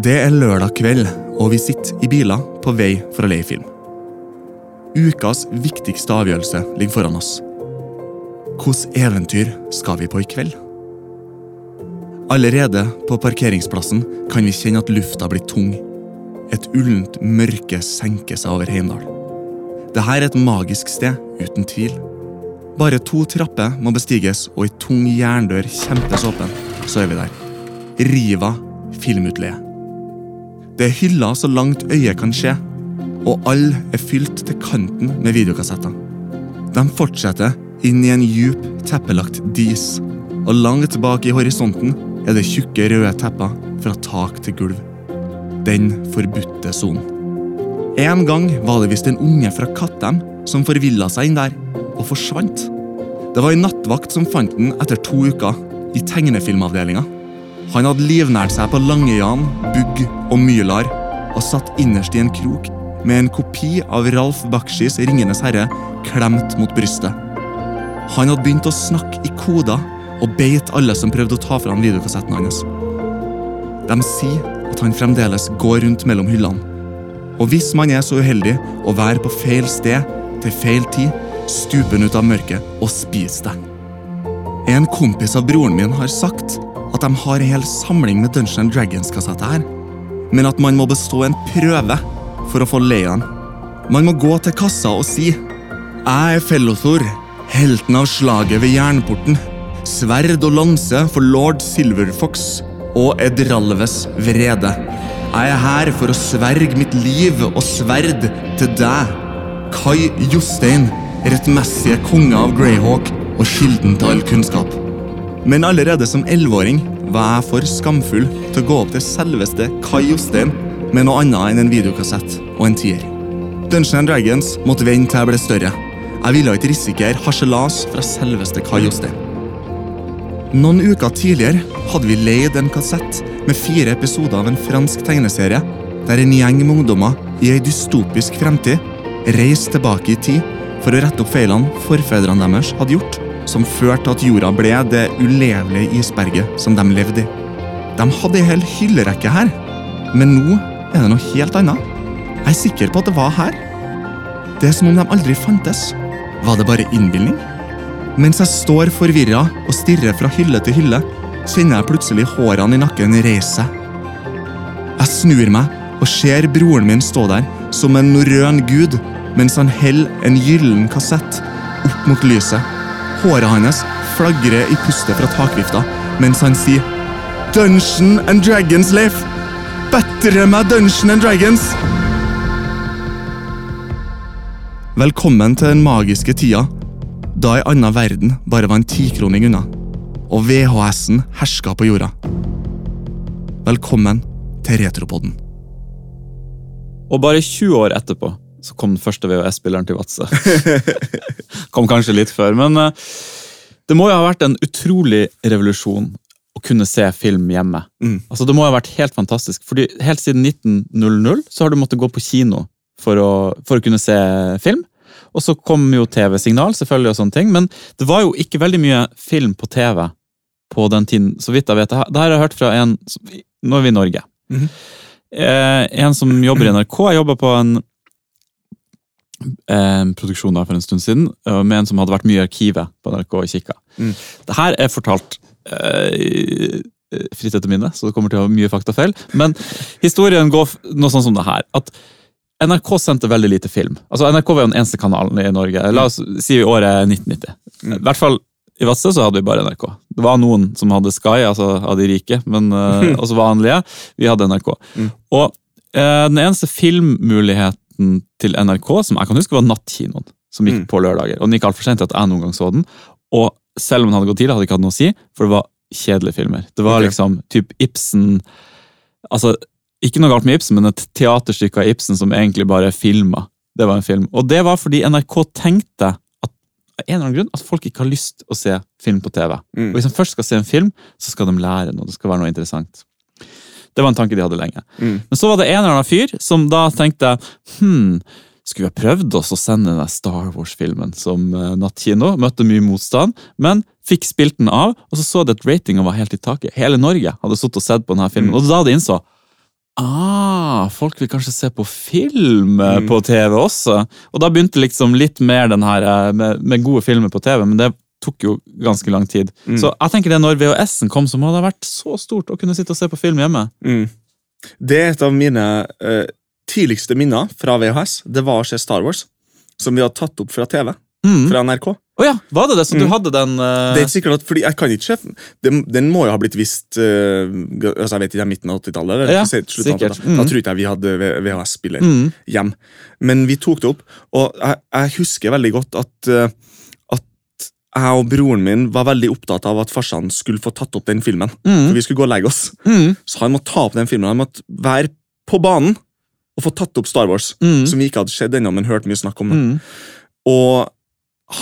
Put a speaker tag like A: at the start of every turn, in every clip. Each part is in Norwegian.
A: Det er lørdag kveld, og vi sitter i biler på vei for å leie film. Ukas viktigste avgjørelse ligger foran oss. Hvilket eventyr skal vi på i kveld? Allerede på parkeringsplassen kan vi kjenne at lufta blir tung. Et ullent mørke senker seg over Heimdal. Dette er et magisk sted, uten tvil. Bare to trapper må bestiges, og ei tung jerndør kjempes åpen. Så er vi der. Riva filmutleie. Det er hyller så langt øyet kan se, og alle er fylt til kanten med videokassetter. De fortsetter inn i en djup, teppelagt dis, og langt bak i horisonten er det tjukke, røde tepper fra tak til gulv. Den forbudte sonen. En gang var det visst en unge fra Kattem som forvilla seg inn der, og forsvant. Det var en nattvakt som fant den etter to uker, i tegnefilmavdelinga. Han hadde livnært seg på Langejan, Bugg og Mylar, og satt innerst i en krok med en kopi av Ralf Bakshis Ringenes herre klemt mot brystet. Han hadde begynt å snakke i koder og beit alle som prøvde å ta fra han videokassetten hans. De sier at han fremdeles går rundt mellom hyllene. Og hvis man er så uheldig å være på feil sted til feil tid, stuper han ut av mørket og spiser deg. En kompis av broren min har sagt at de har en hel samling med Dungeon Dragons-kassetter her, men at man må bestå en prøve for å få leie den. Man må gå til kassa og si Jeg er Fellothor, helten av slaget ved jernporten. Sverd og lanse for lord Silverfox og Edralves vrede. Jeg er her for å sverge mitt liv og sverd til deg, Kai Jostein, rettmessige konge av Greyhawk og kilden til all kunnskap. Men allerede som elleveåring var jeg for skamfull til å gå opp til selveste Kai Jostein med noe annet enn en videokassett og en tier. Dungeon Dragons måtte vente til jeg ble større. Jeg ville ikke risikere harselas fra selveste Kai Jostein. Noen uker tidligere hadde vi leid en kassett med fire episoder av en fransk tegneserie der en gjeng med ungdommer i ei dystopisk fremtid reiste tilbake i tid for å rette opp feilene forfedrene deres hadde gjort, som førte til at jorda ble det ulevelige isberget som de levde i. De hadde ei hel hyllerekke her, men nå er det noe helt annet. Jeg er sikker på at det var her. Det er som om de aldri fantes. Var det bare innbilning? Mens jeg står forvirra og stirrer fra hylle til hylle, kjenner jeg plutselig hårene i nakken reise seg. Jeg snur meg og ser broren min stå der som en norrøn gud mens han holder en gyllen kassett opp mot lyset. Håret hans flagrer i pustet fra takvifta mens han sier Dungeon and Dragons, Leif! Bedre meg Dungeon and Dragons! Velkommen til den magiske tida, da ei anna verden bare var en tikroning unna, og VHS-en herska på jorda. Velkommen til Retropodden.
B: Og bare 20 år etterpå så kom den første VHS-spilleren til Vadsø. kom kanskje litt før, men uh, det må jo ha vært en utrolig revolusjon å kunne se film hjemme.
A: Mm.
B: Altså Det må ha vært helt fantastisk, fordi helt siden 1900 så har du måttet gå på kino for å, for å kunne se film. Og så kom jo TV-signal, selvfølgelig, og sånne ting, men det var jo ikke veldig mye film på TV på den tiden, så vidt jeg vet. Det har jeg hørt fra en Nå er vi i Norge.
A: Mhm.
B: eh, en som jobber i NRK. Jeg jobber på en, en produksjon da for en stund siden eh, med en som hadde vært mye i arkivet på NRK og kikka.
A: Mm.
B: Det her er fortalt eh, fritt etter minne, så det kommer til å ha mye faktafeil. Men historien går noe sånn som det her. at NRK sendte veldig lite film. Altså NRK var jo den eneste kanalen i Norge. La oss si vi året 1990. I hvert fall i Vadsø så hadde vi bare NRK. Det var noen som hadde Sky, altså av de rike, men uh, også vanlige. Vi hadde NRK. Og uh, den eneste filmmuligheten til NRK som jeg kan huske, var Nattkinoen. Som gikk
A: Mm.
B: på lørdager. Og den gikk altfor sent til at jeg noen gang så den. Og selv om den hadde gått tidlig, hadde ikke hatt noe å si, for det var kjedelige filmer. Det var
A: okay.
B: liksom typ Ibsen Altså, ikke noe galt med Ibsen, men et teaterstykke av Ibsen som egentlig bare er filma. Det var en film. Og det var fordi NRK tenkte at av en eller annen grunn at folk ikke har lyst å se film på TV.
A: Mm.
B: Og Hvis de først skal se en film, så skal de lære noe. Det skal være noe interessant. Det var en tanke de hadde lenge.
A: Mm.
B: Men så var det en eller annen fyr som da tenkte hm, skulle vi ha prøvd oss å sende den Star Wars-filmen som uh, nattkino? Møtte mye motstand, men fikk spilt den av, og så så det at ratinga var helt i taket. Hele Norge hadde sittet og sett på denne filmen,
A: Mm.
B: og da de innså Ah, folk vil kanskje se på film eh,
A: Mm.
B: på TV også. Og da begynte liksom litt mer den her eh, med, med gode filmer på TV, men det tok jo ganske lang tid.
A: Mm.
B: Så jeg tenker det når VHS-en kom, så må det ha vært så stort å kunne sitte og se på film hjemme.
A: Mm. Det er et av mine uh, tidligste minner fra VHS. Det var å se Star Wars, som vi hadde tatt opp fra TV.
B: Mm.
A: Fra NRK.
B: Å ja, var det det? Så du
A: Mm.
B: hadde den uh...
A: Det er ikke sikkert at, fordi jeg kan ikke Den, den må jo ha blitt vist uh, altså jeg vet ikke, midten av 80-tallet.
B: Ja,
A: da. slutten av
B: sikkert.
A: 80-tallet. Da
B: Mm.
A: tror ikke jeg vi hadde VHS-spiller
B: mm.
A: hjem. Men vi tok det opp, og jeg, jeg husker veldig godt at jeg og broren min var veldig opptatt av at farsan skulle få tatt opp den filmen.
B: Mm.
A: For vi skulle gå og legge oss.
B: Mm.
A: Så han måtte ta opp den filmen. Han måtte være på banen og få tatt opp Star Wars.
B: Mm.
A: Som vi ikke hadde sett ennå, men hørt mye snakk om.
B: Mm.
A: Og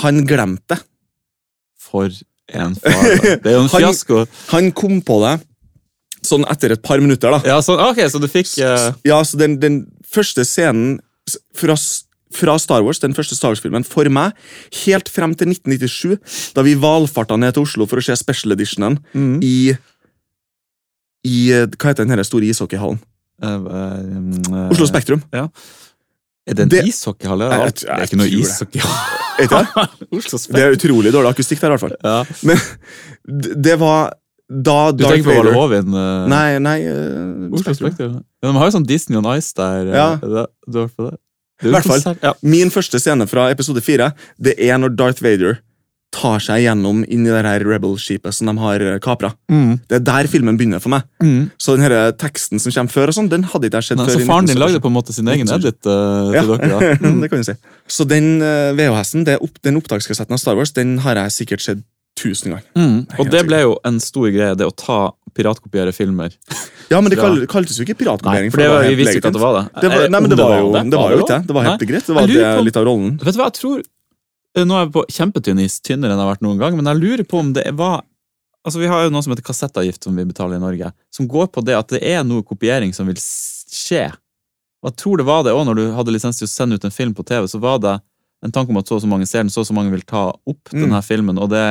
A: han glemte det.
B: For en far. da. Det er jo en fiasko.
A: Han kom på det sånn etter et par minutter. da.
B: Ja, sånn, ok, så du fikk Uh...
A: Ja, så den, den første scenen fra, fra Star Wars, den første Star Wars-filmen, for meg, helt frem til 1997, da vi valfarta ned til Oslo for å se special editionen
B: mm.
A: i i Hva heter den her store ishockeyhallen?
B: Uh, uh, uh,
A: Oslo Spektrum.
B: Er det en
A: Det-
B: ishockeyhall?
A: jeg-
B: Det er ikke noe
A: det.
B: ishockeyhall.
A: Det? Det er utrolig dårlig akustikk der, i hvert fall.
B: Ja.
A: Men det var da
B: Du
A: Darth Vader
B: Hovin? uh,
A: Nei, nei uh,
B: Oslo
A: Spektrum.
B: Ja, de har jo sånn Disney on Ice der.
A: Ja.
B: det, du har jo
A: Hvert fall.
B: Ja.
A: Min første scene fra episode fire Det er når Darth Vader tar seg gjennom inn i det her Rebel-skipet som de har eh, kapra.
B: Mm.
A: Det er der filmen begynner for meg.
B: Mm.
A: Så den her teksten som kommer før, og sånn, den hadde ikke jeg sett
B: Nei,
A: før.
B: så faren din lagde på en måte sin egen
A: 1977.
B: edit eh,
A: Ja,
B: til dere? da? Mm.
A: det kan du si. Så den uh, VHS-en, opp, den opptakskassetten av Star Wars, den har jeg sikkert sett tusen ganger.
B: Mm. Og det ble jo en stor greie, det å ta piratkopiere filmer.
A: Ja, men det kal kaltes jo ikke piratkopiering.
B: for det var, vi
A: helt
B: visste ikke at det var det.
A: Det var,
B: Eh,
A: nei, men det var jo, det var jo ikke det. Det var helt greit. Det var det,
B: på-
A: litt av rollen.
B: Vet du hva, jeg tror eh, Nå er jeg på kjempetynn is, tynnere enn jeg har vært noen gang, men jeg lurer på om det var Altså, Vi har jo noe som heter kassettavgift, som vi betaler i Norge, som går på det at det er noe kopiering som vil skje. Og jeg tror det var det òg når du hadde lisens til å sende ut en film på TV, så var det en tanke om at så og så mange ser den, så og så mange vil ta opp
A: Mm.
B: denne filmen, og det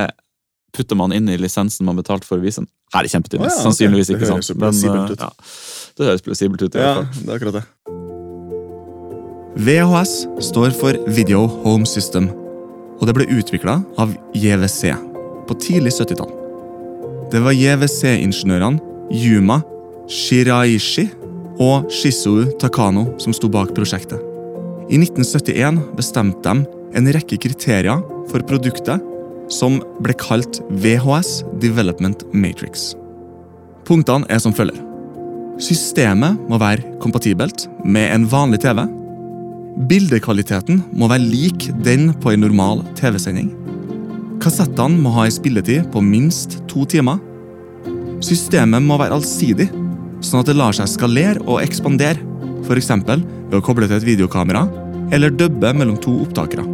B: putter man inn i lisensen man betalte for å vise den. Her er kjempetynn
A: Å
B: is,
A: ja,
B: sannsynligvis
A: Det
B: ikke
A: høres
B: sant.
A: jo plausibelt
B: eh,
A: ut.
B: ja, det høres plausibelt ut. i
A: Ja, det er akkurat det. VHS står for Video Home System, og det ble utvikla av JVC på tidlig 70-tall. Det var JVC-ingeniørene Yuma Shiraishi og Shizu Takano som sto bak prosjektet. I 1971 bestemte de en rekke kriterier for produktet som ble kalt VHS Development Matrix. Punktene er som følger. Systemet må være kompatibelt med en vanlig TV. Bildekvaliteten må være lik den på en normal TV-sending. Kassettene må ha en spilletid på minst to timer. Systemet må være allsidig, sånn at det lar seg skalere og ekspandere, f.eks. ved å koble til et videokamera eller dubbe mellom to opptakere.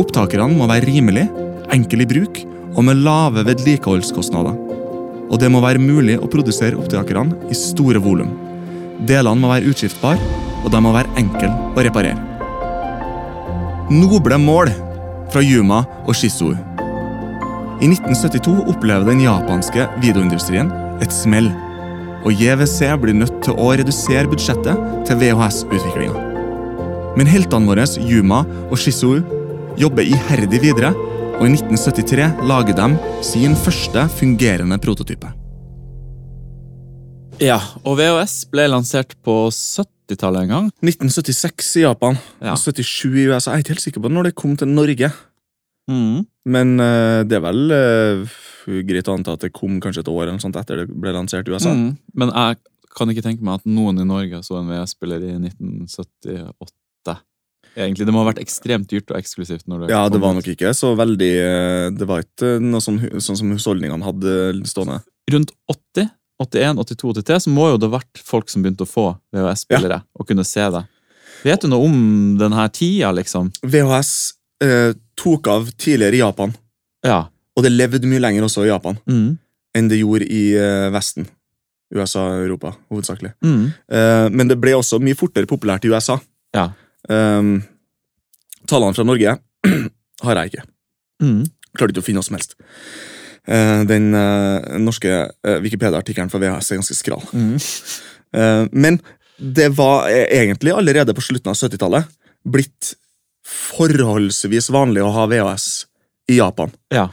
A: Opptakerne må være rimelig, enkel i bruk og med lave vedlikeholdskostnader. Og det må være mulig å produsere opptakerne i store volum. Delene må være utskiftbare, og de må være enkle å reparere. Noble mål fra Yuma og Shizu. I 1972 opplever den japanske videoindustrien et smell, og JVC blir nødt til å redusere budsjettet til VHS-utviklinga. Men heltene våre, Yuma og Shizu, jobber iherdig videre, og i 1973 lager de sin første fungerende prototype.
B: Ja, og VHS ble lansert på 70-tallet en gang.
A: 1976 i Japan
B: Ja.
A: og 77 i USA. Jeg er ikke helt sikker på når det kom til Norge.
B: Mm.
A: Men uh, det er vel uh, greit å anta at det kom kanskje et år eller noe sånt etter det ble lansert i USA.
B: Mm. Men jeg kan ikke tenke meg at noen i Norge så en VHS-spiller i 1978. Egentlig, Det må ha vært ekstremt dyrt og eksklusivt. det
A: Ja, det var nok ikke så veldig eh, Det var ikke noe sånn, sånn som husholdningene hadde stående.
B: Rundt 80, 81, 82, 83 så må jo det ha vært folk som begynte å få VHS-spillere og kunne se det. Vet du noe om denne tida, liksom?
A: VHS eh, tok av tidligere i Japan,
B: Ja.
A: og det levde mye lenger også i Japan
B: Mm.
A: enn det gjorde i eh, Vesten. USA og Europa, hovedsakelig.
B: Mm.
A: Eh, men det ble også mye fortere populært i USA.
B: Ja.
A: Um, tallene fra Norge har jeg ikke.
B: Mm.
A: Klarte ikke å finne noe som helst. Uh, den uh, norske uh, Wikipedia-artikkelen for VHS er ganske skral.
B: Mm.
A: Men det var e- egentlig allerede på slutten av 70-tallet blitt forholdsvis vanlig å ha VHS i Japan.
B: Ja.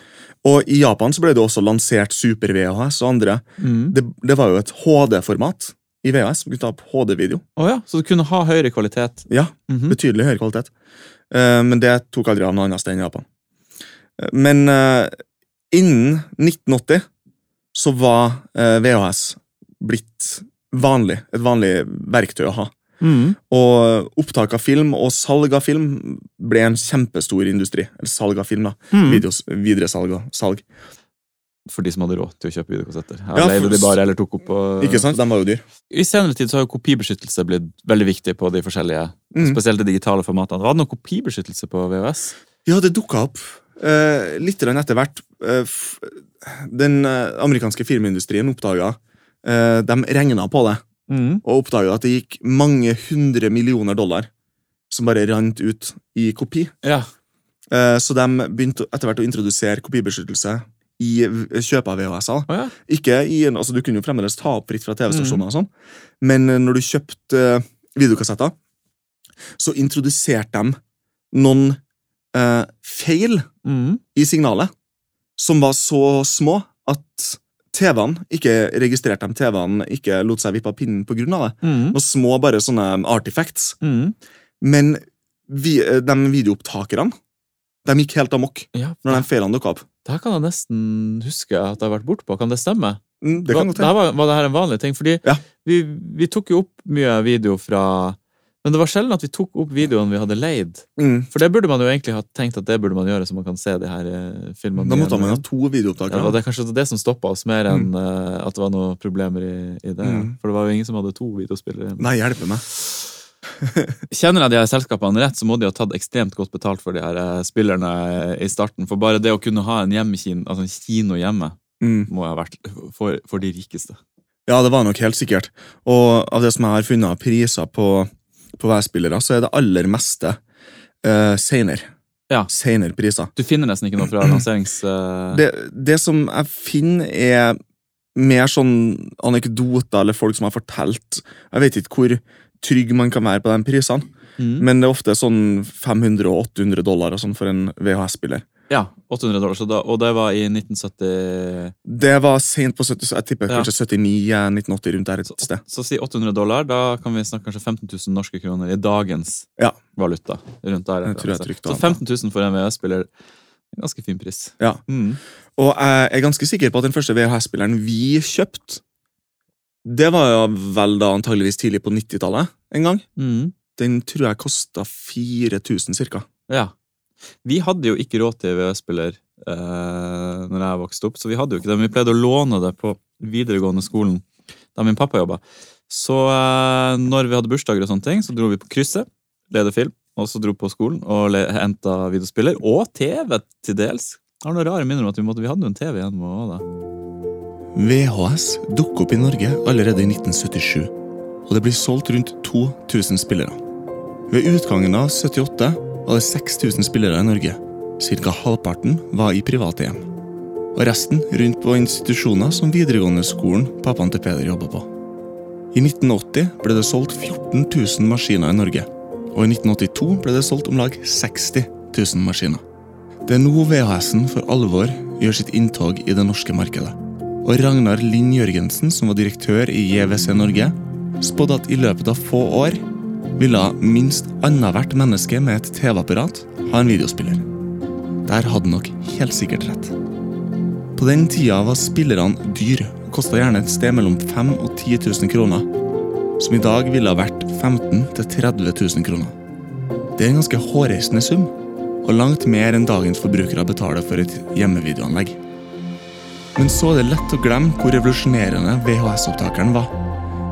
A: Og i Japan så ble det også lansert Super-VHS og andre.
B: Mm.
A: Det, det var jo et HD-format i VHS. Man kunne ta opp HD-video.
B: Oh ja, Så du kunne ha høyere kvalitet?
A: Ja,
B: Mhm.
A: betydelig høyere kvalitet. Eh, men det tok aldri av noe annet sted enn Japan. Eh, Men eh, innen 1980 så var VHS blitt vanlig. Et vanlig verktøy å ha.
B: Mm.
A: Og opptak av film og salg av film ble en kjempestor industri. Eller salg av film, da.
B: Mm.
A: Videos, videresalg og salg.
B: For de som hadde råd til å kjøpe videokassetter.
A: Ja,
B: Ja, leide de bare eller tok opp på
A: Ikke sant? De var jo dyr.
B: I senere tid så har jo kopibeskyttelse blitt veldig viktig på de forskjellige,
A: Mm.
B: spesielt de digitale formatene. Var det noe kopibeskyttelse på VHS?
A: Ja, det dukka opp eh, litt etter hvert. Eh, den eh, amerikanske filmindustrien oppdaga eh, De regna på det
B: Mm.
A: og oppdaga at det gikk mange hundre millioner dollar som bare rant ut i kopi.
B: Ja.
A: Eh, så de begynte etter hvert å introdusere kopibeskyttelse i kjøpet kjøp av VHS-er.
B: Å ja.
A: Ikke i en, altså Du kunne jo fremdeles ta opp fritt fra TV-stasjoner, og sånn, men eh, når du kjøpte uh, videokassetter, så introduserte de noen uh, feil
B: Mm.
A: i signalet som var så små at TV-ene ikke registrerte dem. TV-ene ikke lot seg vippe av pinnen av det.
B: Mm.
A: Noen små bare sånne artifacts.
B: Mm.
A: Men vi, de videoopptakerne de gikk helt amok
B: Ja,
A: når de feilene dukka opp.
B: det her kan jeg nesten huske at jeg har vært bortpå. Kan det stemme?
A: Mm, det kan godt hende.
B: var, var det her en vanlig ting? Fordi
A: Ja.
B: vi, vi tok jo opp mye video fra Men det var sjelden at vi tok opp videoen vi hadde leid.
A: Mm.
B: For det burde man jo egentlig ha tenkt at det burde man gjøre, så man kan se de her eh, filmene.
A: Da måtte man ha to
B: Ja, det var kanskje det som stoppa oss, mer enn mm. at det var noen problemer i, i det.
A: Mm.
B: For det var jo ingen som hadde to videospillere.
A: Nei, hjelpe meg.
B: Kjenner jeg de her selskapene rett, så må de ha tatt ekstremt godt betalt for de her eh, spillerne i starten. For bare det å kunne ha en hjemmekino, altså en kino hjemme,
A: Mm.
B: må ha vært for, for de rikeste.
A: Ja, det var nok helt sikkert. Og av det som jeg har funnet av priser på, på hver spiller så er det aller meste uh, seinere.
B: Ja.
A: senere priser.
B: Du finner nesten ikke noe fra lanserings... Uh...
A: Det, det som jeg finner, er mer sånn anekdoter eller folk som har fortalt Jeg vet ikke hvor trygg man kan være på de prisene,
B: mm.
A: men det er ofte sånn 500 og 800 dollar og sånn for en VHS-spiller.
B: Ja, 800 dollar, så da, og det var i 1970
A: Det var sent på 70, jeg tipper
B: Ja.
A: kanskje 79-1980 rundt der et sted.
B: så si 800 dollar, da kan vi snakke kanskje 15 000 norske kroner i dagens
A: Ja.
B: valuta. rundt der. Altså. Så 15 000 for en VHS-spiller, ganske fin pris.
A: Ja.
B: Mm.
A: Og jeg er ganske sikker på at den første VHS-spilleren vi kjøpte, det var jo vel da antageligvis tidlig på 90-tallet en gang.
B: Mm.
A: Den tror jeg kosta 4000 cirka.
B: Ja. Vi hadde jo ikke råd til VHS-spiller eh, når jeg vokste opp, så vi hadde jo ikke det. Men vi pleide å låne det på videregående skolen da min pappa jobba. Så eh, når vi hadde bursdager og sånne ting, så dro vi på krysset, leide film, og så dro på skolen og henta videospiller. Og TV til dels. Jeg har noen rare minner om at vi, måtte, vi hadde jo en TV igjen. Med, da.
A: VHS dukket opp i Norge allerede i 1977, og det blir solgt rundt 2000 spillere. Ved utgangen av 78 var det 6000 spillere i Norge. Ca. halvparten var i private hjem. Og resten rundt på institusjoner som videregående skolen pappaen til Peder jobba på. I 1980 ble det solgt 14 000 maskiner i Norge, og i 1982 ble det solgt om lag 60 000 maskiner. Det er nå VHS-en for alvor gjør sitt inntog i det norske markedet. Og Ragnar Lind Jørgensen, som var direktør i JVC Norge, spådde at i løpet av få år ville minst annethvert menneske med et TV-apparat ha en videospiller. Der hadde nok helt sikkert rett. På den tida var spillerne dyr og kosta gjerne et sted mellom 5 og 10 000 kroner, som i dag ville ha vært 15 000-30 000 kroner. Det er en ganske hårreisende sum, og langt mer enn dagens forbrukere betaler for et hjemmevideoanlegg. Men så er det lett å glemme hvor revolusjonerende VHS-opptakeren var.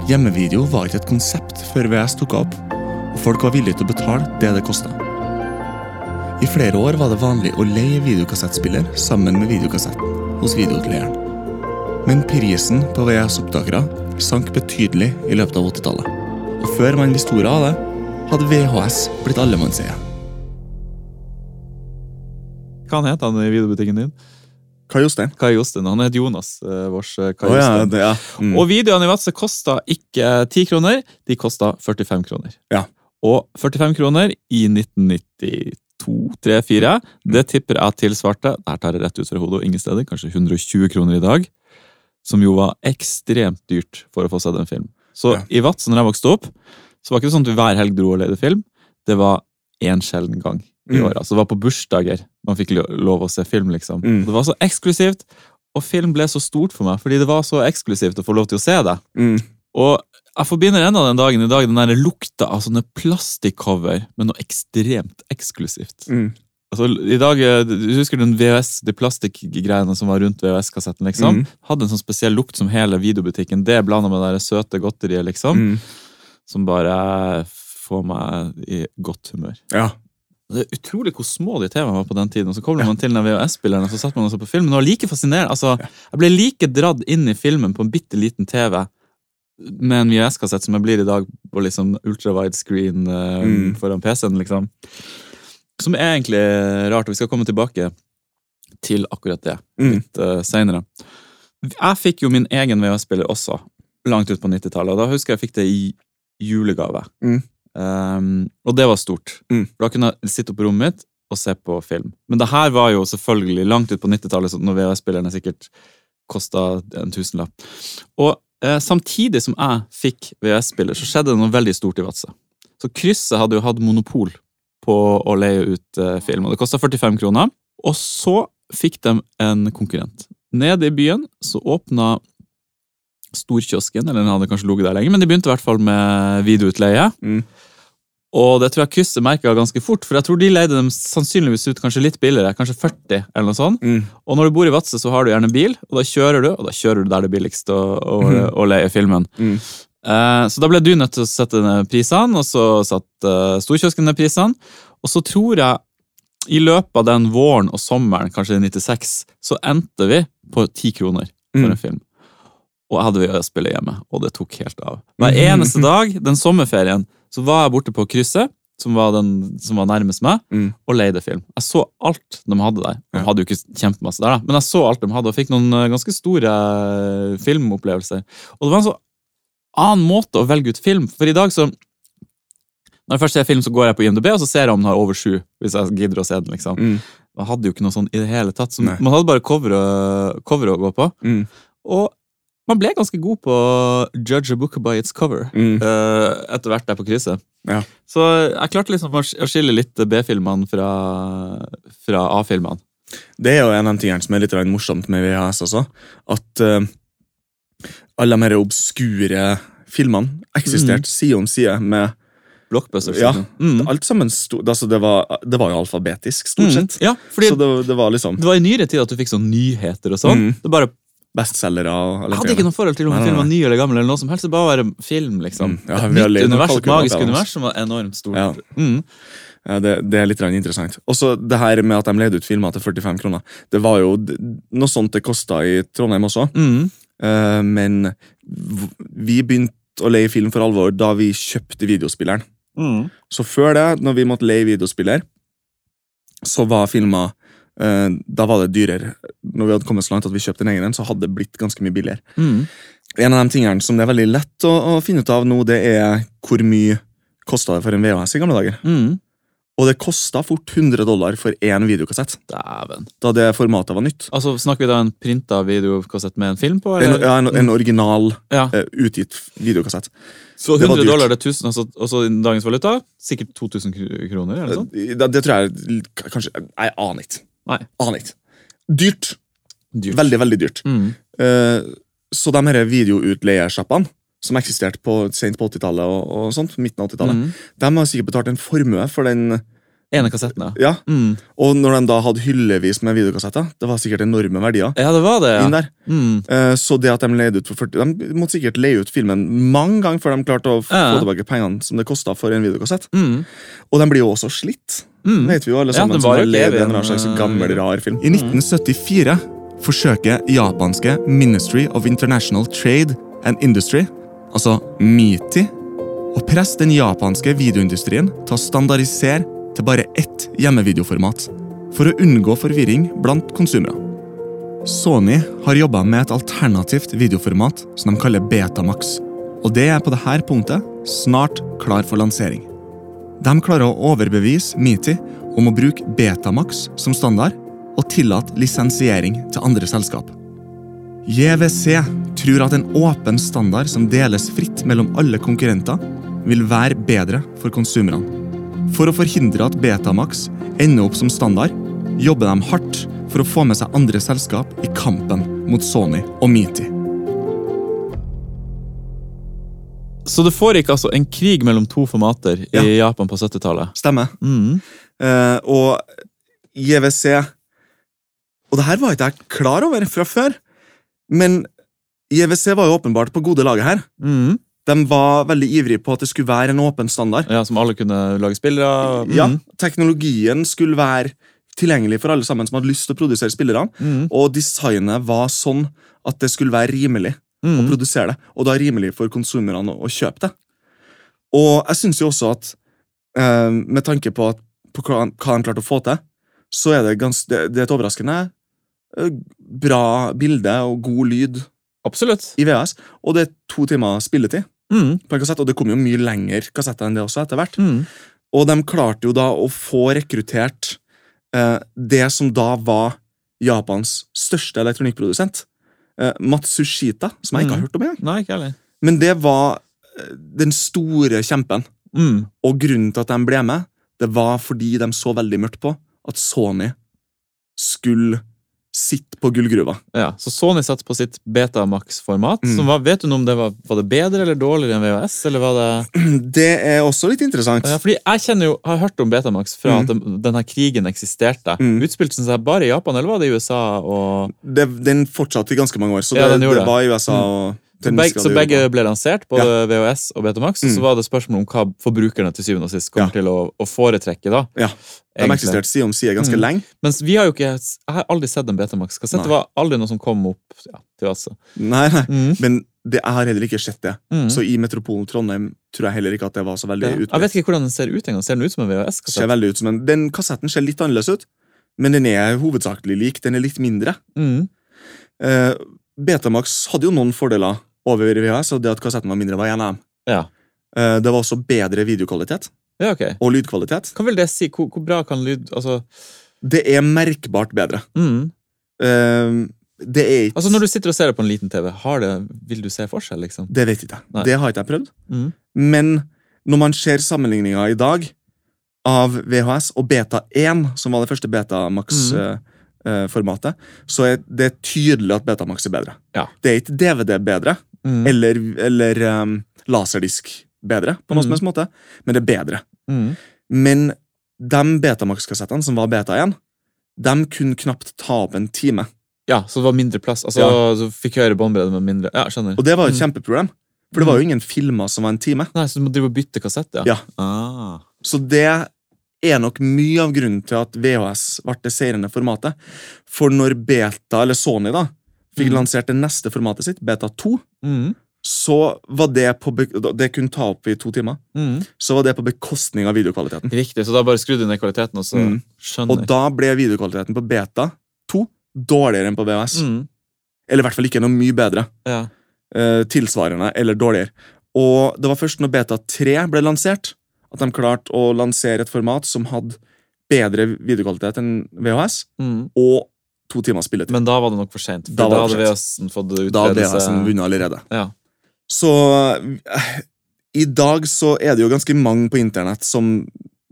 A: Hjemmevideo var ikke et konsept før VHS tok opp, og folk var villige til å betale det det kosta. I flere år var det vanlig å leie videokassettspiller sammen med videokassetten hos videoutleieren. Men prisen på VHS-opptakere sank betydelig i løpet av 80-tallet. Og før man visste ordet av det, hadde VHS blitt allemannseie.
B: Hva het han i videobutikken din?
A: Kai Jostein.
B: Kai Jostein. Han heter Jonas. eh, vårs eh, Kai
A: oh, ja, det, ja. Mm.
B: Og videoene i Vadsø kosta ikke 10 kroner, de kosta 45 kroner.
A: Ja.
B: Og 45 kroner i 1992, 3, 4, det tipper jeg tilsvarte der tar jeg rett ut fra hodet og ingen steder, kanskje 120 kroner i dag. Som jo var ekstremt dyrt for å få sett en film. Så
A: Ja.
B: i Vadsø, når jeg vokste opp, så var det ikke sånn at vi hver helg dro og leide film. Det var én sjelden gang i
A: Mm.
B: året. Så det var på bursdager man fikk lov å se film, liksom.
A: Mm.
B: Det var så eksklusivt, og film ble så stort for meg, fordi det var så eksklusivt å få lov til å se det.
A: Mm.
B: Og jeg forbinder ennå den dagen i dag den der lukta av sånne plastikkover med noe ekstremt eksklusivt.
A: Mm.
B: Altså, i dag, eh, Du husker den VHS, de plastikkgreiene som var rundt VHS-kassetten? liksom?
A: Mm.
B: Hadde en sånn spesiell lukt som hele videobutikken. Det blanda med det der søte godteriet, liksom.
A: Mm.
B: Som bare får meg i godt humør.
A: Ja.
B: Det er utrolig hvor små de TV-ene var på den tiden. og Så kobler man til den VHS-spilleren og så satt man og så på filmen. Det var like fascinerende. Altså, Jeg ble like dratt inn i filmen på en bitte liten TV med en VHS-kassett som jeg blir i dag på liksom ultrawide screen uh,
A: Mm.
B: foran PC-en. liksom. Som er egentlig rart, og vi skal komme tilbake til akkurat det
A: Mm.
B: litt uh, seinere. Jeg fikk jo min egen VHS-spiller også, langt ut på 90-tallet. og Da husker jeg jeg fikk det i julegave.
A: Mm.
B: Um, og det var stort.
A: Mm.
B: For Da kunne jeg sitte på rommet mitt og se på film. Men det her var jo selvfølgelig langt ut på 90-tallet, når VHS-spillerne sikkert kosta en tusenlapp. Og eh, samtidig som jeg fikk VHS-spiller, så skjedde det noe veldig stort i Vadsø. Så Krysset hadde jo hatt monopol på å leie ut eh, film, og det kosta 45 kroner. Og så fikk de en konkurrent. Nede i byen så åpna Storkiosken, eller den hadde kanskje ligget der lenge, men de begynte i hvert fall med videoutleie.
A: Mm.
B: Og det tror jeg krysset merka ganske fort, for jeg tror de leide dem sannsynligvis ut kanskje litt billigere, kanskje 40 eller noe sånt.
A: Mm.
B: Og når du bor i Vadsø, så har du gjerne bil, og da kjører du, og da kjører du der det er billigst å, å, å leie filmen.
A: Mm.
B: Eh, så da ble du nødt til å sette ned prisene, og så satte uh, storkiosken ned prisene. Og så tror jeg, i løpet av den våren og sommeren, kanskje i 96, så endte vi på ti kroner for
A: Mm.
B: en film. Og jeg hadde VHS-spillet hjemme, og det tok helt av. Hver eneste dag den sommerferien så var jeg borte på krysset, som var, den, som var nærmest meg,
A: Mm.
B: og leide film. Jeg så alt de hadde der. De hadde jo ikke kjempemasse der, da, men jeg så alt de hadde, og fikk noen eh, ganske store eh, filmopplevelser. Og det var en så annen måte å velge ut film, for i dag så Når jeg først ser film, så går jeg på IMDb, og så ser jeg om den har over sju. hvis jeg gidder å se den, liksom.
A: Mm.
B: Man hadde jo ikke noe sånn i det hele tatt. Man hadde bare cover, å, cover å gå på.
A: Mm.
B: Og man ble ganske god på å judge a book by its cover
A: Mm.
B: uh, etter hvert der på krysset.
A: Ja.
B: Så jeg klarte liksom å skille litt B-filmene fra, fra A-filmene.
A: Det er jo en av de tingene som er litt morsomt med VHS også. At uh, alle de her obskure filmene eksisterte side om side med
B: Blockbusters.
A: Ja.
B: Mm.
A: Alt sammen sto, altså det, var, det var jo alfabetisk, stort sett.
B: Mm. Ja, fordi
A: det, det var liksom
B: det var i nyere tid at du fikk sånn nyheter og sånn.
A: Mm.
B: Det bare,
A: bestselgere.
B: hadde ikke noe forhold til om
A: Nei,
B: en
A: nei,
B: film var ny eller gammel, eller noe som helst. Det bare var film, liksom.
A: Mm. Ja,
B: Et nytt univers, et magisk univers som var enormt stort.
A: Ja.
B: Mm.
A: Ja, det, det er litt interessant. Også det her med at de leide ut filmer til 45 kroner. Det var jo noe sånt det kosta i Trondheim også.
B: Mm.
A: Uh, men vi begynte å leie film for alvor da vi kjøpte videospilleren.
B: Mm.
A: Så før det, når vi måtte leie videospiller, så var filmer Da var det dyrere. Når vi hadde kommet så langt at vi kjøpte en egen en, så hadde det blitt ganske mye billigere.
B: Mm.
A: En av de tingene som det er veldig lett å, å finne ut av nå, det er hvor mye kosta det for en VHS i gamle dager.
B: Mm.
A: Og det kosta fort 100 dollar for én videokassett,
B: Dæven.
A: da det formatet var nytt.
B: Altså, Snakker vi da en printa videokassett med en film på?
A: En, ja, en, en original
B: Ja.
A: uh, utgitt videokassett.
B: Så 100
A: dyrt.
B: dollar, det er 1000, altså, også i dagens valuta? Sikkert 2000 kroner? eller sånn?
A: Eh, Det, det tror jeg kanskje Jeg aner ikke.
B: Nei.
A: Aner ikke. Dyrt.
B: Dyrt.
A: Veldig, veldig dyrt.
B: Mm.
A: Eh, så de her videoutleiesjappene, som eksisterte på sent på 80-tallet og, og sånt, midten av 80-tallet,
B: Mm.
A: de har sikkert betalt en formue for den.
B: Ene kassetten, ja.
A: Ja,
B: Mm.
A: Og når de da hadde hyllevis med videokassetter, det var sikkert enorme verdier
B: Ja, det var det,
A: inn
B: ja.
A: der.
B: Mm.
A: Eh, Så det at de leide ut for 40 De måtte sikkert leie ut filmen mange ganger før de klarte å få tilbake pengene som det kosta for en videokassett.
B: Mm.
A: Og de blir jo også slitt.
B: Mm.
A: vet vi jo alle sammen
B: ja,
A: som
B: var
A: har levd en eller annen slags gammel, rar film. I 1974 forsøker japanske Ministry of International Trade and Industry, altså MITI, å presse den japanske videoindustrien til å standardisere til bare ett hjemmevideoformat, for å unngå forvirring blant konsumere. Sony har jobba med et alternativt videoformat som de kaller Betamax. Og det er på dette punktet snart klar for lansering. De klarer å overbevise Meaty om å bruke Betamax som standard og tillate lisensiering til andre selskap. JWC tror at en åpen standard som deles fritt mellom alle konkurrenter, vil være bedre for konsumerne. For å forhindre at Betamax ender opp som standard, jobber de hardt for å få med seg andre selskap i kampen mot Sony og Meaty.
B: Så det foregikk altså en krig mellom to formater
A: Ja.
B: i Japan på 70-tallet.
A: Stemmer.
B: Mm.
A: Uh, og JWC Og det her var ikke jeg klar over fra før, men JWC var jo åpenbart på gode laget her.
B: Mm.
A: De var veldig ivrige på at det skulle være en åpen standard.
B: Ja, Som alle kunne lage spillere. Mm.
A: Ja, Teknologien skulle være tilgjengelig for alle sammen som hadde lyst til å produsere spillere.
B: Mm.
A: Og designet var sånn at det skulle være rimelig å
B: og
A: produsere det. Og da rimelig for konsumerne å, å kjøpe det. Og jeg syns jo også at eh, med tanke på, at, på hva, hva de klarte å få til, så er det, gans, det, det er et overraskende eh, bra bilde og god lyd
B: Absolutt.
A: i VHS. Og det er to timer spilletid
B: Mm.
A: på en kassett, og det kom jo mye lenger kassetter enn det også etter hvert.
B: Mm.
A: Og de klarte jo da å få rekruttert eh, det som da var Japans største elektronikkprodusent. Eh, Matsushita, som jeg ikke har
B: Mm.
A: hørt om engang.
B: Nei, ikke heller.
A: Men det var eh, den store kjempen.
B: Mm.
A: Og grunnen til at de ble med, det var fordi de så veldig mørkt på at Sony skulle sitte på gullgruva.
B: Ja, Så Sony satt på sitt Betamax-format.
A: Mm.
B: var, Vet du noe om det var, var det bedre eller dårligere enn VHS? eller var det...
A: Det er også litt interessant.
B: Ja, fordi Jeg kjenner jo, har hørt om Betamax fra
A: Mm.
B: at den, denne krigen eksisterte.
A: Mm.
B: Utspilte den seg bare i Japan, eller var det i USA? og...
A: Det, den fortsatte i ganske mange år, så
B: Ja,
A: det,
B: gjorde
A: det var i USA
B: Mm.
A: og
B: Så, begge, så begge ble lansert, både VHS og Betamax.
A: Mm.
B: så var det spørsmål om hva forbrukerne til syvende og sist kommer
A: Ja.
B: til å, å foretrekke. da.
A: Ja, De
B: har
A: eksistert side om side ganske
B: Mm.
A: lenge.
B: Mens vi har jo ikke, jeg har aldri sett en Betamax-kassett. Det var aldri noe som kom opp ja, til oss.
A: Nei, nei.
B: Mm.
A: Men det, jeg har heller ikke sett det.
B: Mm.
A: Så i metropolen Trondheim tror jeg heller ikke at det var så veldig
B: Ja.
A: utbredt.
B: Jeg vet ikke hvordan den ser ut engang. Ser den ut som en VHS-kassett?
A: som en, Den kassetten ser litt annerledes ut, men den er hovedsakelig lik. Den er litt mindre.
B: Mm.
A: Eh, Betamax hadde jo noen fordeler over VHS, og det at kassetten var mindre, var en av dem.
B: Ja.
A: Eh, det var også bedre videokvalitet
B: ja, ok.
A: og lydkvalitet.
B: Hva vil det si? Hvor, hvor bra kan lyd Altså,
A: Det er merkbart bedre.
B: mm.
A: Eh, det er ikke
B: altså Når du sitter og ser det på en liten TV, har det, vil du se forskjell? liksom?
A: Det vet ikke jeg.
B: Nei.
A: Det har ikke jeg prøvd.
B: Mm.
A: Men når man ser sammenligninga i dag av VHS og Beta 1, som var det første Betamax-formatet, så er det tydelig at Betamax er bedre.
B: Ja.
A: Det er ikke DVD bedre,
B: Mm.
A: eller, eller um, laserdisk bedre, på noen
B: Mm.
A: som helst måte, men det er bedre.
B: Mm.
A: Men de Betamax-kassettene som var Beta 1, de kunne knapt ta opp en time.
B: Ja, så det var mindre plass. Altså,
A: Ja.
B: Så fikk høyere båndbredde, men mindre. Ja, skjønner.
A: Og det var jo et
B: Mm.
A: kjempeproblem, for det var jo ingen filmer som var en time.
B: Nei, Så du må drive og bytte kassett? Ja.
A: Ja.
B: Ah.
A: Så det er nok mye av grunnen til at VHS ble det seirende formatet. For når Beta, eller Sony, da, fikk
B: Mm.
A: lansert det neste formatet sitt, Beta 2,
B: Mm.
A: så var det på Det kunne ta opp i to timer.
B: Mm.
A: Så var det på bekostning av videokvaliteten.
B: Riktig, så da bare skrudde du ned kvaliteten, og så
A: Mm.
B: skjønner
A: Og da ble videokvaliteten på Beta 2 dårligere enn på VHS.
B: mm.
A: Eller i hvert fall ikke noe mye bedre.
B: Ja.
A: eh, tilsvarende eller dårligere. Og det var først når Beta 3 ble lansert, at de klarte å lansere et format som hadde bedre videokvalitet enn VHS,
B: Mm.
A: og to timers spilletid.
B: Men da var det nok for seint.
A: Da
B: Da, hadde VHS-en fått
A: Da hadde. VHS-en vunnet allerede.
B: Ja.
A: Så eh, i dag så er det jo ganske mange på internett som,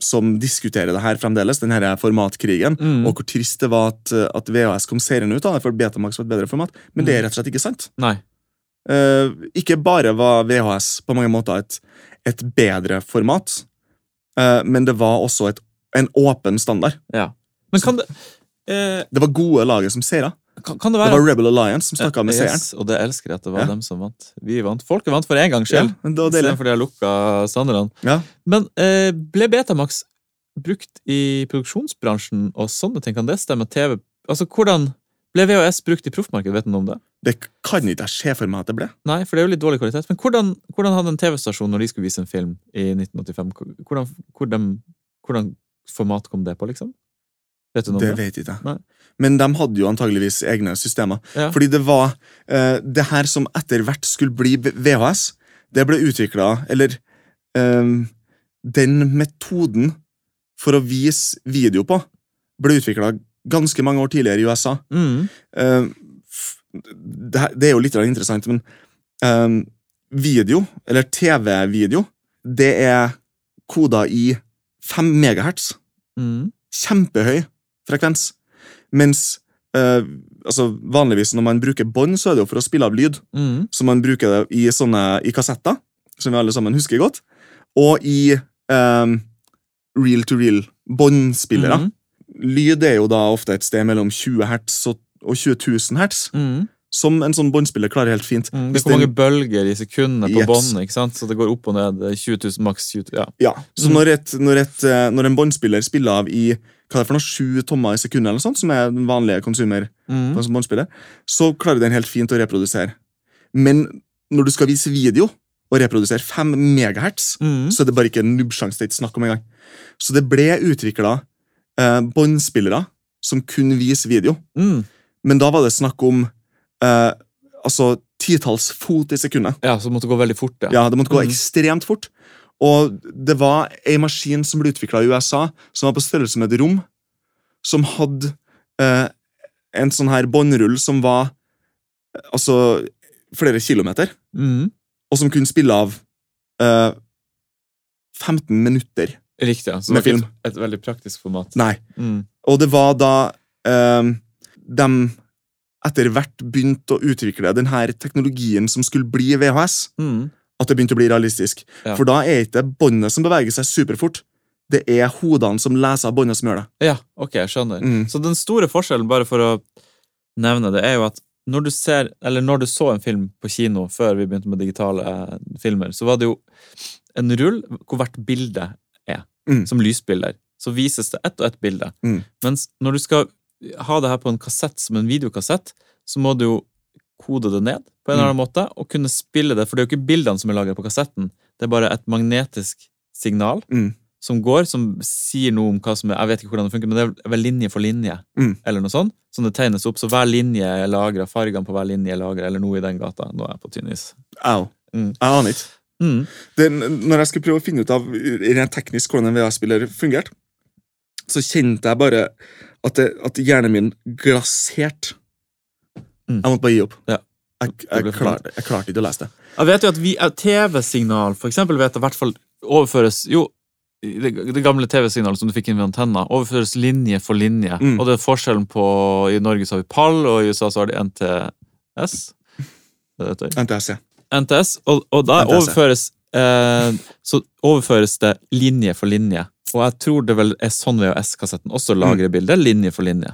A: som diskuterer det her fremdeles, den her formatkrigen,
B: Mm.
A: og hvor trist det var at, at VHS kom seirende ut da, for Betamax var et bedre format. Men det er rett og slett ikke sant.
B: Nei.
A: Uh, ikke bare var VHS på mange måter et, et bedre format, uh, men det var også et, en åpen standard.
B: Ja. Men kan det eh,
A: Det var gode laget som seira.
B: kan, kan det
A: Det var Rebel Alliance som snakka av med seieren.
B: Og det elsker jeg at det var
A: Ja.
B: dem som vant. Vi vant. Folket vant for en gangs skyld.
A: Ja.
B: Istedenfor de har lukka standardene.
A: Ja.
B: Men eh, ble Betamax brukt i produksjonsbransjen og sånne ting? Kan det stemme? TV Altså, hvordan Ble VHS brukt i proffmarkedet? Vet du noe om det?
A: Det kan ikke jeg se for meg at det ble.
B: Nei, for det er jo litt dårlig kvalitet. Men hvordan, hvordan hadde en TV-stasjon når de skulle vise en film i 1985? Hvordan, hvordan, hvordan format kom det på, liksom? Vet
A: Det vet ikke jeg.
B: Nei.
A: Men de hadde jo antageligvis egne systemer.
B: Ja.
A: Fordi det var uh, det her som etter hvert skulle bli VHS, det ble utvikla Eller eh, den metoden for å vise video på ble utvikla ganske mange år tidligere i USA.
B: Mm.
A: Uh, det, det er jo litt interessant, men eh, video, eller TV-video, det er koda i 5 megahertz.
B: Mm.
A: Kjempehøy frekvens. Mens eh, altså vanligvis når man bruker bånd, så er det jo for å spille av lyd.
B: Mm.
A: Så man bruker det i sånne i kassetter, som vi alle sammen husker godt. Og i eh, real-to-real båndspillere.
B: Mm.
A: Lyd er jo da ofte et sted mellom 20 hertz og, og 20 000 hertz,
B: Mm.
A: som en sånn båndspiller klarer helt fint.
B: Mm. Det er hvor mange bølger i sekundene på
A: yes.
B: båndet, sant? så det går opp og ned. er 20 000, maks 20 000. Ja.
A: Ja, så
B: Mm.
A: når, et, når, et, eh, når en båndspiller spiller av i hva er det for noe, sju tommer i sekundet, eller sånt, som er den vanlige konsumer
B: Mm.
A: på en så klarer den helt fint å reprodusere. Men når du skal vise video og reprodusere 5 megahertz,
B: Mm.
A: så er det bare ikke en nubbsjanse det er ikke snakk om engang. Så det ble utvikla eh, båndspillere som kunne vise video,
B: Mm.
A: men da var det snakk om eh, altså titalls fot i sekundet.
B: Ja, så det måtte gå veldig fort, ja.
A: Ja, Det måtte gå
B: Mhm.
A: ekstremt fort. Og det var ei maskin som ble utvikla i USA, som var på størrelse med et rom, som hadde eh, en sånn her båndrull som var eh, altså flere kilometer,
B: Mm.
A: og som kunne spille av eh, 15 minutter.
B: Riktig, ja. Så
A: Med
B: det var
A: film.
B: et, et veldig praktisk format.
A: Nei.
B: Mm.
A: Og det var da eh, de etter hvert begynte å utvikle den her teknologien som skulle bli VHS,
B: Mm.
A: At det begynte å bli realistisk.
B: Ja.
A: For da er ikke båndet som beveger seg superfort. Det er hodene som leser båndet, som gjør det.
B: Ja, ok, jeg skjønner.
A: Mm.
B: Så den store forskjellen, bare for å nevne det, er jo at når du ser, eller når du så en film på kino før vi begynte med digitale eh, filmer, så var det jo en rull hvor hvert bilde er,
A: Mm.
B: som lysbilder. Så vises det ett og ett bilde.
A: Mm.
B: Mens når du skal ha det her på en kassett som en videokassett, så må du jo kode det ned på en eller
A: Mm.
B: annen måte, og kunne spille det, for det er jo ikke bildene som er lagret på kassetten, det er bare et magnetisk signal
A: Mm.
B: som går, som sier noe om hva som er Jeg vet ikke hvordan det funker, men det er vel linje for linje,
A: Mm.
B: eller noe sånt. Som det tegnes opp, så hver linje er lagra, fargene på hver linje er lagra, eller noe i den gata. Nå er jeg på tynn is.
A: Au.
B: Mm.
A: Jeg aner ikke.
B: Mm.
A: Det, når jeg skulle prøve å finne ut av rent teknisk hvordan en VHS-spiller fungerte, så kjente jeg bare at, det, at hjernen min glaserte.
B: Mm.
A: Jeg måtte bare gi opp.
B: Ja.
A: Jeg, jeg, klar, jeg klarte ikke å lese det.
B: Jeg vet jo at TV-signal, for eksempel, vet jeg hvert fall overføres Jo, det, det gamle TV-signalet som du fikk inn ved antenna, overføres linje for linje.
A: Mm.
B: Og det er forskjellen på I Norge så har vi PAL, og i USA så har de NTS. Det.
A: NTS, ja.
B: NTS, og, og
A: NTS,
B: overføres eh, Så overføres det linje for linje. Og jeg tror det vel er sånn VHS-kassetten også
A: Mm.
B: bilder, bildet. Linje for linje.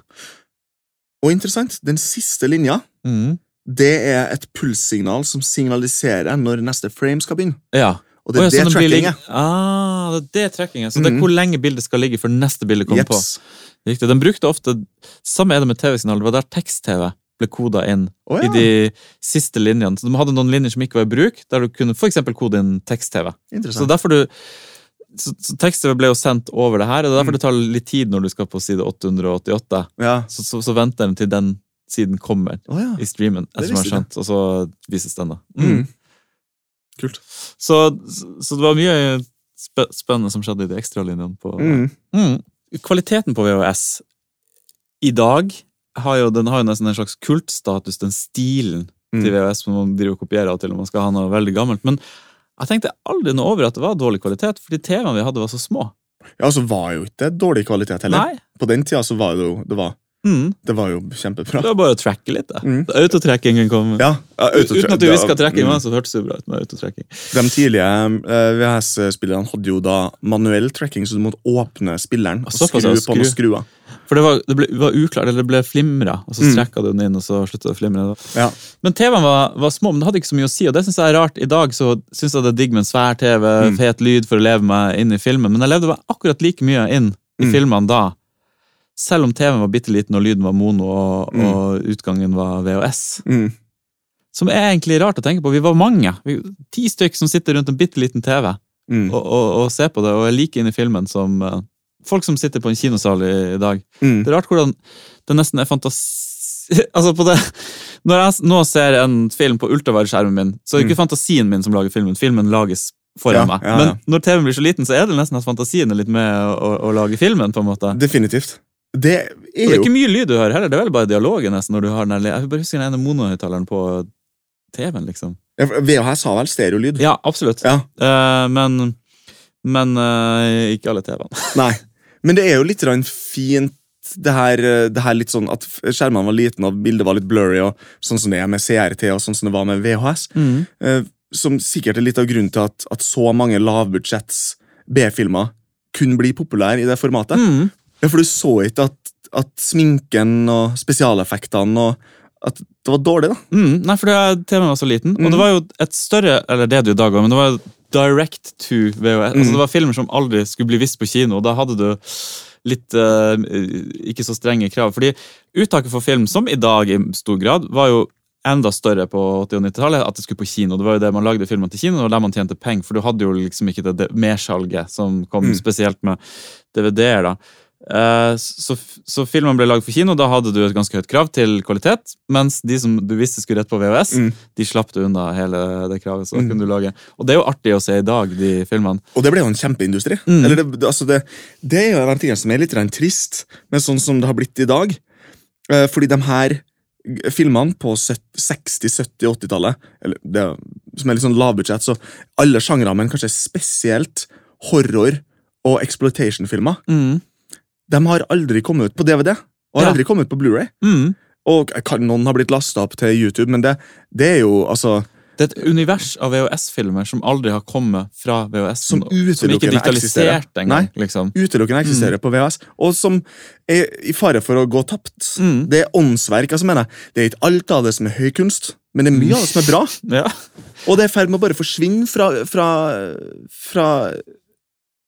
A: Og interessant, den siste linja
B: Mm.
A: det er et pulssignal som signaliserer når neste frame skal begynne.
B: Ja.
A: Og det er
B: ja,
A: det trackinget.
B: ligge-. Ah, det er det tracking er. Så det er
A: Mhm.
B: hvor lenge bildet skal ligge før neste bilde kommer på. Riktig. Den brukte ofte Samme er det med TV-signal. Det var der tekst-TV ble koda inn
A: Å,
B: i de siste linjene. Så de hadde noen linjer som ikke var i bruk, der du kunne eksempel kode inn tekst-TV. Så derfor du så, så tekst-TV ble jo sendt over det her, og det er derfor
A: Mm.
B: det tar litt tid når du skal på side 888.
A: Ja.
B: Så, så, så venter den til den siden kommer
A: oh, ja.
B: i streamen, etter som jeg har skjønt, og så vises den, da.
A: Mm. Kult.
B: Så, så det var mye spe, spennende som skjedde i de ekstralinjene på
A: Mm.
B: Mm. Kvaliteten på VHS i dag har jo, den har jo nesten en slags kultstatus, den stilen
A: Mm.
B: til VHS som man driver og kopierer av til og man skal ha noe veldig gammelt. Men jeg tenkte aldri noe over at det var dårlig kvalitet, fordi TV-ene vi hadde var så små.
A: Ja, så var jo ikke dårlig kvalitet heller.
B: Nei.
A: På den tida så var det jo det var,
B: Mm.
A: det var jo kjempebra.
B: Det var bare å tracke litt, da.
A: Mm.
B: Autotrackingen kom.
A: Ja, ja,
B: Uten at du visste hva tracking
A: mm.
B: var, så hørtes det bra ut med autotracking.
A: De tidlige uh, VHS-spillerne hadde jo da manuell tracking, så du måtte åpne spilleren og skru på noen skruer.
B: For det var, det ble, var uklart, eller det ble flimra, og så
A: Mm.
B: strekka du den inn, og så slutta det å flimre.
A: Ja.
B: Men TV-en var, var små, men det hadde ikke så mye å si, og det syns jeg er rart. I dag så syns jeg det er digg med en svær TV,
A: Mm.
B: fet lyd for å leve meg inn i filmen, men jeg levde meg akkurat like mye inn i
A: Mm.
B: filmene da. Selv om TV-en var bitte liten og lyden var mono og,
A: Mm.
B: og utgangen var VHS.
A: Mm.
B: Som er egentlig rart å tenke på. Vi var mange. Vi, ti stykker som sitter rundt en bitte liten TV
A: Mm.
B: og, og, og ser på det, og er like inne i filmen som, eh, folk som sitter på en kinosal i, i dag.
A: Mm.
B: Det er rart hvordan det nesten er fantasi... Altså på det Når jeg nå ser en film på ultravide-skjermen min, så er det ikke fantasien min som lager filmen. Filmen lages foran
A: Mm. Ja,
B: meg.
A: ja, ja.
B: Men når TV-en blir så liten, så er det nesten at fantasien er litt med å, å, å lage filmen. på en måte.
A: Definitivt. Det
B: Og
A: jo...
B: det er ikke mye lyd du hører heller, det er vel bare dialogen nesten når du har den der, Jeg bare husker den ene monohøyttaleren på TV-en, liksom.
A: Ja, VHS har vel stereolyd?
B: Ja, absolutt.
A: Ja.
B: Uh, men men uh, ikke alle TV-ene.
A: Nei. Men det er jo litt fint det her, det her litt sånn at skjermene var liten og bildet var litt blurry, og sånn som det er med CRT og sånn som det var med VHS. Eh, som sikkert er litt av grunnen til at, at så mange lavbudsjetts B-filmer kunne bli populære i det formatet.
B: Mm.
A: Ja, For du så ikke at, at sminken og spesialeffektene og at det var dårlig, da.
B: Mm, nei, for det- TV-en var så liten. Og
A: Mm.
B: det var jo et større Eller det er det jo i dag òg, men det var direct to VHS. Altså,
A: Mm.
B: det var filmer som aldri skulle bli vist på kino. Da hadde du litt uh, ikke så strenge krav. Fordi uttaket for film, som i dag i stor grad, var jo enda større på 80- og 90-tallet. At det skulle på kino. Det var jo det Man lagde filmer til kino, og der man tjente penger. For du hadde jo liksom ikke det, det mersalget som kom
A: Mm.
B: spesielt med DVD-er. da. Eh, så, så filmen ble laget for kino, da hadde du et ganske høyt krav til kvalitet. Mens de som du visste skulle rett på VHS,
A: Mm.
B: de slapp du unna hele det kravet. så
A: Mm.
B: kunne du lage. Og det er jo artig å se i dag, de filmene.
A: Og det ble jo en kjempeindustri.
B: Mm.
A: Eller det, det- altså det, det er jo en ting som er litt trist med sånn som det har blitt i dag. Eh, fordi de her filmene på 60-, 70-, 80-tallet, som er litt sånn lavbudsjett, så alle sjangre, men kanskje spesielt horror- og exploitation-filmer,
B: Mm.
A: De har aldri kommet ut på DVD. Og har
B: Ja.
A: aldri kommet ut på Blu-ray.
B: Mm.
A: Og kan noen ha blitt lasta opp til YouTube, men det, det er jo altså
B: Det er et univers av VHS-filmer som aldri har kommet fra VHS.
A: Som
B: som
A: utelukkende eksisterer.
B: digitalisert engang. Liksom.
A: utelukkende eksisterer på VHS, og som er i fare for å gå tapt.
B: Mm.
A: Det er åndsverk. altså mener jeg. Det er ikke alt av det som er høy kunst, men det er mye av det som er bra.
B: Ja.
A: Og det er i ferd med å bare forsvinne fra, fra, fra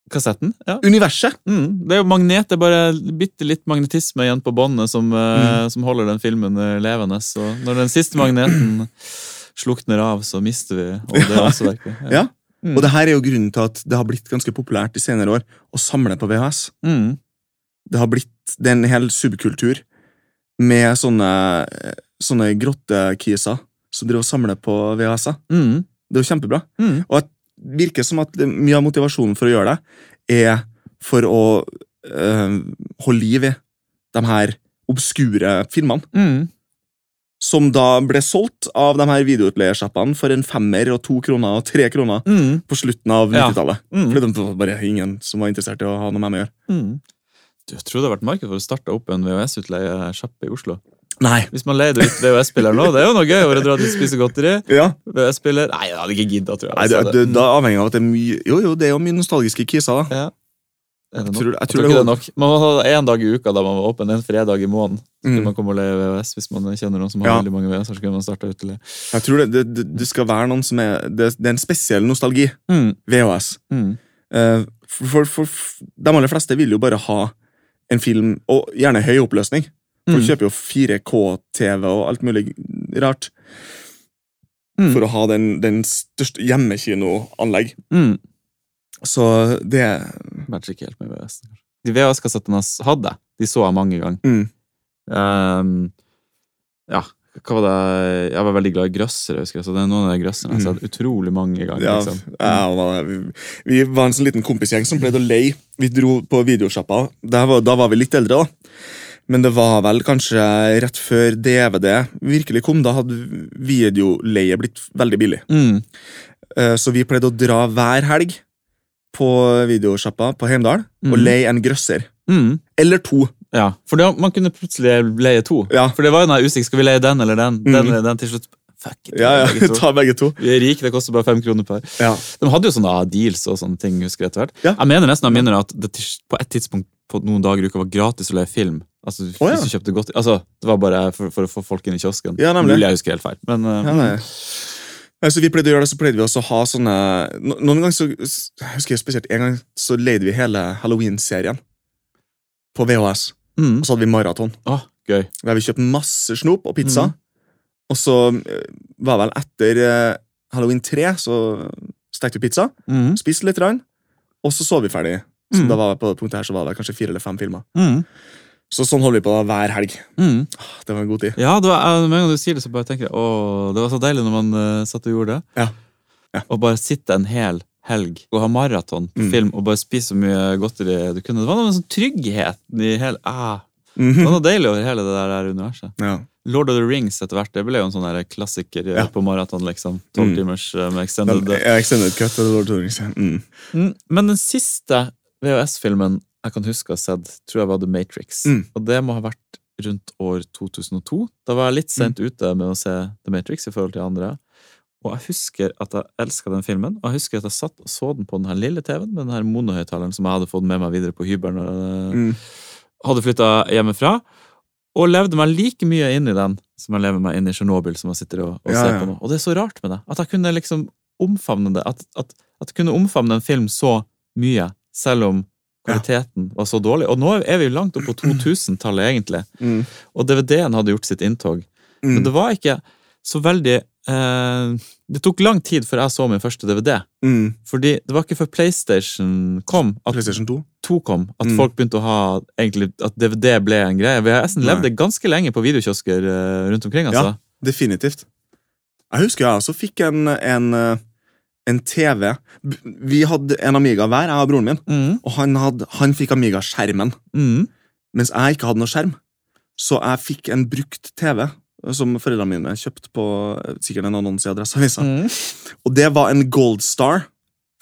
B: Kassetten. ja.
A: universet.
B: Mm. Det er jo magnet, det er bare bitte litt magnetisme igjen på båndet som, eh,
A: Mm.
B: som holder den filmen eh, levende. Så når den siste magneten slukner av, så mister vi og det er også verket.
A: Ja.
B: Mm.
A: Og det her er jo grunnen til at det har blitt ganske populært i senere år å samle på VHS.
B: Mm.
A: Det har blitt det er en hel subkultur med sånne, sånne grottekiser som driver og samler på VHS-er.
B: Mm.
A: Det er jo kjempebra.
B: Mm.
A: Og det virker som at mye av motivasjonen for å gjøre det er for å øh, holde liv i de her obskure filmene.
B: Mm.
A: Som da ble solgt av de her videoutleiersjappene for en femmer og to kroner og tre kroner
B: Mm.
A: på slutten av 90-tallet.
B: Mm.
A: Fordi det var bare ingen som var interessert i å ha noe med meg å gjøre.
B: Mm. Du, jeg tror det har vært marked for å starte opp en VHS-utleiesjappe i Oslo.
A: Nei.
B: Hvis man leide ut VHS-spiller nå, det er jo noe gøy å dra dit og spise godteri.
A: Ja.
B: VHS-spiller Nei, jeg hadde ikke gidda, tror jeg.
A: Nei, det,
B: det,
A: det, da avhengig av at det er mye Jo, jo, det er jo mye nostalgiske kiser, da.
B: Ja. Er det nok?
A: Jeg tror, jeg det er
B: er nok. Man må ha én dag i uka da man var åpen, en fredag i måneden.
A: Mm.
B: man kommer og leier VHS hvis man kjenner noen som har
A: Ja.
B: veldig mange VHS. Så kunne man starte uteliv.
A: Jeg tror det, det, det, det skal være noen som er Det, det er en spesiell nostalgi.
B: Mm.
A: VHS.
B: Mm.
A: Eh, for, for, for de aller fleste vil jo bare ha en film, og gjerne høy oppløsning. For
B: Mm.
A: kjøper jo 4K-TV og alt mulig rart
B: Mm.
A: for å ha den, den største hjemmekinoanlegg.
B: Mm.
A: Så det
B: Matcher ikke helt med VHS. De VHS-kassettene jeg hadde, de så jeg mange ganger.
A: mm.
B: Um, ja, hva var det Jeg var veldig glad i grøssere, husker jeg. Så det er noen av de grøsserne jeg har sett utrolig mange ganger.
A: ja,
B: liksom.
A: ja, vi, vi var en sånn liten kompisgjeng som pleide å leie. Vi dro på videosjappa. Da var vi litt eldre, da. Men det var vel kanskje rett før DVD virkelig kom. Da hadde videoleie blitt veldig billig.
B: Mm.
A: Eh, Så vi pleide å dra hver helg på videosjappa på Heimdal og
B: Mhm.
A: leie en grøsser.
B: Mm.
A: Eller to.
B: Ja, for det, man kunne plutselig leie to.
A: Ja,
B: For det var jo den usikker, skal vi leie den eller den? Den
A: Mhm.
B: eller den til slutt. Fuck it,
A: ja, ja.
B: begge
A: ta begge to.
B: Vi er rike, det koster bare fem kroner per.
A: Ja.
B: De hadde jo sånne deals og sånne ting, husker jeg etter hvert.
A: Ja.
B: Jeg mener nesten jeg minner at det på et tidspunkt på noen dager i uka var gratis å leie film. Altså,
A: Å, ja.
B: du kjøpte godt, altså, Det var bare for, for å få folk inn i kiosken.
A: Ja, nemlig.
B: Mulig jeg husker helt feil. Men uh,
A: Ja. Nei, vi pleide å gjøre det, så pleide vi også å ha sånne no- Noen ganger så Jeg husker spesielt en gang så leide vi hele Halloween-serien på VHS.
B: mm.
A: Og så hadde vi maraton.
B: Oh, gøy.
A: Der vi kjøpte masse snop og pizza.
B: Mm.
A: Og så eh, var vel etter eh, Halloween 3 så stekte vi pizza,
B: Mm.
A: spiste litt, rann, og så så vi ferdig Så
B: Mm.
A: da var jeg på det punktet her så var det kanskje fire eller fem filmer.
B: Mm.
A: Så sånn holder vi på da hver helg.
B: Mm.
A: Ah, Det var en god tid.
B: Ja, det var, med en gang du sier det, så bare tenker jeg åh, det var så deilig når man uh, satt og gjorde det.
A: Ja. Ja.
B: Og bare sitte en hel helg og ha maraton på
A: Mm.
B: film og bare spise så mye godteri du kunne. Det var noe sånn trygghet i hele ah, Det
A: Mhm.
B: var noe deilig over hele det der, der universet.
A: Ja.
B: Lord of the Rings etter hvert, det ble jo en sånn klassiker eh,
A: Ja.
B: på maraton, liksom. Tolv
A: Mm.
B: timers eh, med extended.
A: Ja, extended cut. Det Lord of the Rings, ja. mm.
B: Mm, Men den siste VHS-filmen jeg kan huske å ha sett, tror jeg var The Matrix.
A: Mm.
B: Og det må ha vært rundt år 2002. Da var jeg litt sent ute med å se The Matrix i forhold til andre. Og jeg husker at jeg elska den filmen, og jeg husker at jeg satt og så den på den her lille TV-en med den her monohøyttaleren som jeg hadde fått med meg videre på hybelen når jeg
A: Mm.
B: hadde flytta hjemmefra. Og levde meg like mye inn i den som jeg lever meg inn i Tsjernobyl, som jeg sitter og, og
A: Ja,
B: ser
A: ja.
B: på nå. Og det er så rart med det. At jeg kunne liksom omfavne det. At, at, at jeg kunne omfavne en film så mye, selv om kvaliteten var så dårlig. Og nå er vi jo langt opp på 2000-tallet, egentlig.
A: Mm.
B: Og DVD-en hadde gjort sitt inntog.
A: Mm.
B: Men det var ikke så veldig eh, Det tok lang tid før jeg så min første DVD.
A: Mm.
B: Fordi det var ikke før PlayStation kom, at
A: PlayStation 2.
B: 2 kom, at
A: Mm.
B: folk begynte å ha egentlig, At DVD ble en greie. VHS-en levde ganske lenge på videokiosker eh, rundt omkring. altså.
A: Ja. Definitivt. Jeg husker jeg også fikk en, en, eh, en TV. Vi hadde en Amiga hver, jeg og broren min.
B: Mm,
A: Og han, hadde, han fikk Amiga-skjermen,
B: mm,
A: mens jeg ikke hadde noe skjerm. Så jeg fikk en brukt TV som foreldrene mine kjøpte på eh, sikkert en annonse i Adresseavisa.
B: mm,
A: Og det var en Gold Star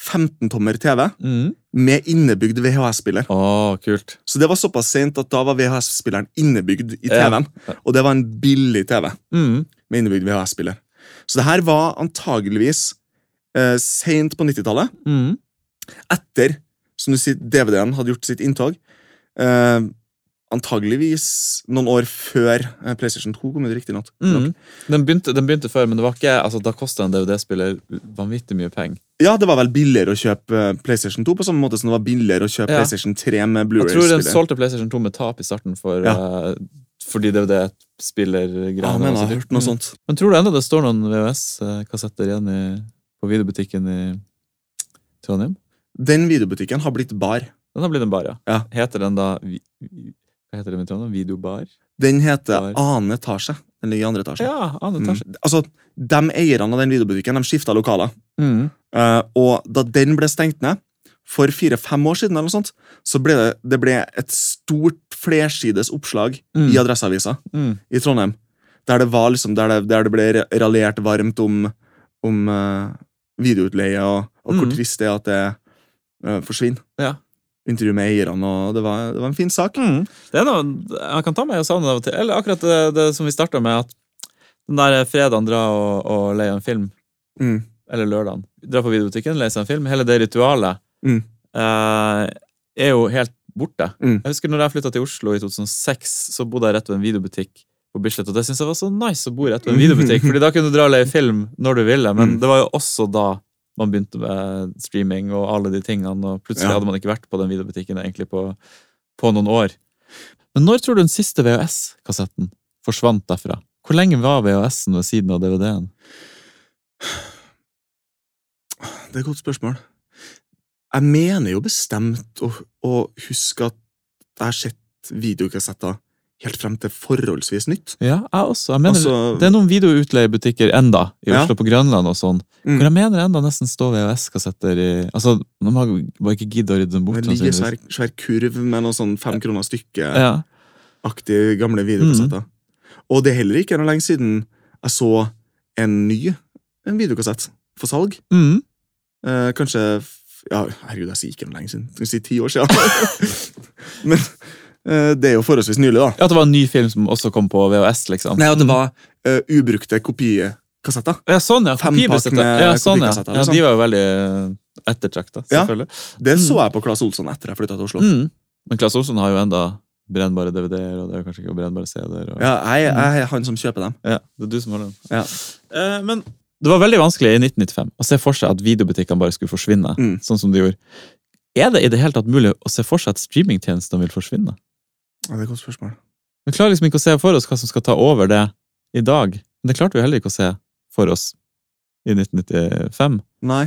A: 15-tommer TV
B: mm.
A: med innebygd VHS-spiller.
B: Å, kult.
A: Så det var såpass sent at da var VHS-spilleren innebygd i TV-en. Og det var en billig TV
B: Mm,
A: med innebygd VHS-spiller. Så det her var antageligvis eh, sent på 90-tallet,
B: mm.
A: etter som du sier, DVD-en hadde gjort sitt inntog. Eh, antageligvis noen år før eh, PlayStation 2 kom ut, riktignok.
B: Mm. Den, begynte, den begynte før, men det var ikke, altså, da kosta en DVD-spiller vanvittig mye penger.
A: Ja, det var vel billigere å kjøpe eh, PlayStation 2 på samme måte som det var billigere å kjøpe
B: Ja.
A: PlayStation 3 med
B: Jeg tror den solgte PlayStation 2 med tap i starten for, eh, fordi
A: Ja,
B: DVD-spillergreiene.
A: men jeg har hørt noe
B: Mm.
A: sånt.
B: Men tror du enda det står noen VHS-kassetter igjen i, på videobutikken i Trondheim?
A: Den videobutikken har blitt bar.
B: Den har blitt en bar, ja.
A: Ja.
B: Heter den da Hva heter den i Trondheim? Videobar?
A: Den heter
B: Bar.
A: annen etasje. Den ligger i andre etasje.
B: Ja, annen
A: Mm. Altså, de eierne av den videobutikken de skifta lokaler.
B: Mm.
A: Uh, og da den ble stengt ned, for fire-fem år siden, eller noe sånt, så ble det, det ble et stort flersides oppslag
B: Mm.
A: i Adresseavisa
B: Mm.
A: i Trondheim. Der det, var liksom, der det, der det ble raljert varmt om, om eh, videoutleie, og, og hvor
B: Mm.
A: trist det er at det uh, forsvinner.
B: Ja.
A: Intervju med eierne, og det var, det var en fin sak.
B: Mm. Det er noe jeg kan ta meg og savne av og til. Eller akkurat det, det som vi starta med, at den der fredagen dra og, og leie en film,
A: Mm.
B: eller lørdagen, dra på videobutikken, leie en film, hele det ritualet
A: Mm.
B: eh, er jo helt borte.
A: Mm.
B: Jeg husker når jeg flytta til Oslo i 2006, så bodde jeg rett ved en videobutikk på Bislett, og det syns jeg var så nice å bo rett ved en videobutikk, fordi da kunne du dra og leie film når du ville, men
A: Mm.
B: det var jo også da man begynte med streaming og alle de tingene, og plutselig
A: Ja.
B: hadde man ikke vært på den videobutikken egentlig på, på noen år. Men når tror du den siste VHS-kassetten forsvant derfra? Hvor lenge var VHS-en ved siden av DVD-en?
A: Det er et godt spørsmål. Jeg mener jo bestemt å, å huske at jeg har sett videokassetter helt frem til forholdsvis nytt.
B: Ja, jeg også. Jeg mener,
A: Altså-
B: det er noen videoutleiebutikker enda, i
A: Ja.
B: Oslo på Grønland og sånn,
A: Mm.
B: hvor jeg mener enda nesten står VHS-kassetter i Altså, de har bare ikke giddet å rydde dem bort.
A: Det ligger svær, svær kurv med noe sånn fem kroner stykket-aktige
B: Ja.
A: gamle videokassetter. Og det er heller ikke noe lenge siden jeg så en ny en videokassett for salg.
B: Mm.
A: Eh, kanskje Ja, herregud, jeg sier ikke noe lenge siden. Jeg si ti år siden. Men det er jo forholdsvis nylig, da.
B: Ja, At det var en ny film som også kom på VHS, liksom.
A: Nei, det var uh, ubrukte kopikassetter.
B: Ja, sånn, ja.
A: Fem med
B: ja, sånn, ja. ja.
A: liksom.
B: De var jo veldig ettertrakta,
A: Ja. Det
B: Mm.
A: så jeg på Claes Olsson etter jeg flytta til Oslo.
B: Mm. Men Claes Olsson har jo enda brennbare DVD-er, og det er jo kanskje ikke brennbare CD-er. Og...
A: Ja, jeg, jeg er han som kjøper dem.
B: Ja, det er du som har dem.
A: Ja.
B: Uh, men det var veldig vanskelig i 1995 å se for seg at videobutikkene bare skulle forsvinne.
A: Mm.
B: sånn som de gjorde. Er det i det hele tatt mulig å se for seg at streamingtjenestene vil forsvinne?
A: Ja, det er et godt spørsmål.
B: Vi klarer liksom ikke å se for oss hva som skal ta over det i dag. Men det klarte vi heller ikke å se for oss i 1995.
A: Nei.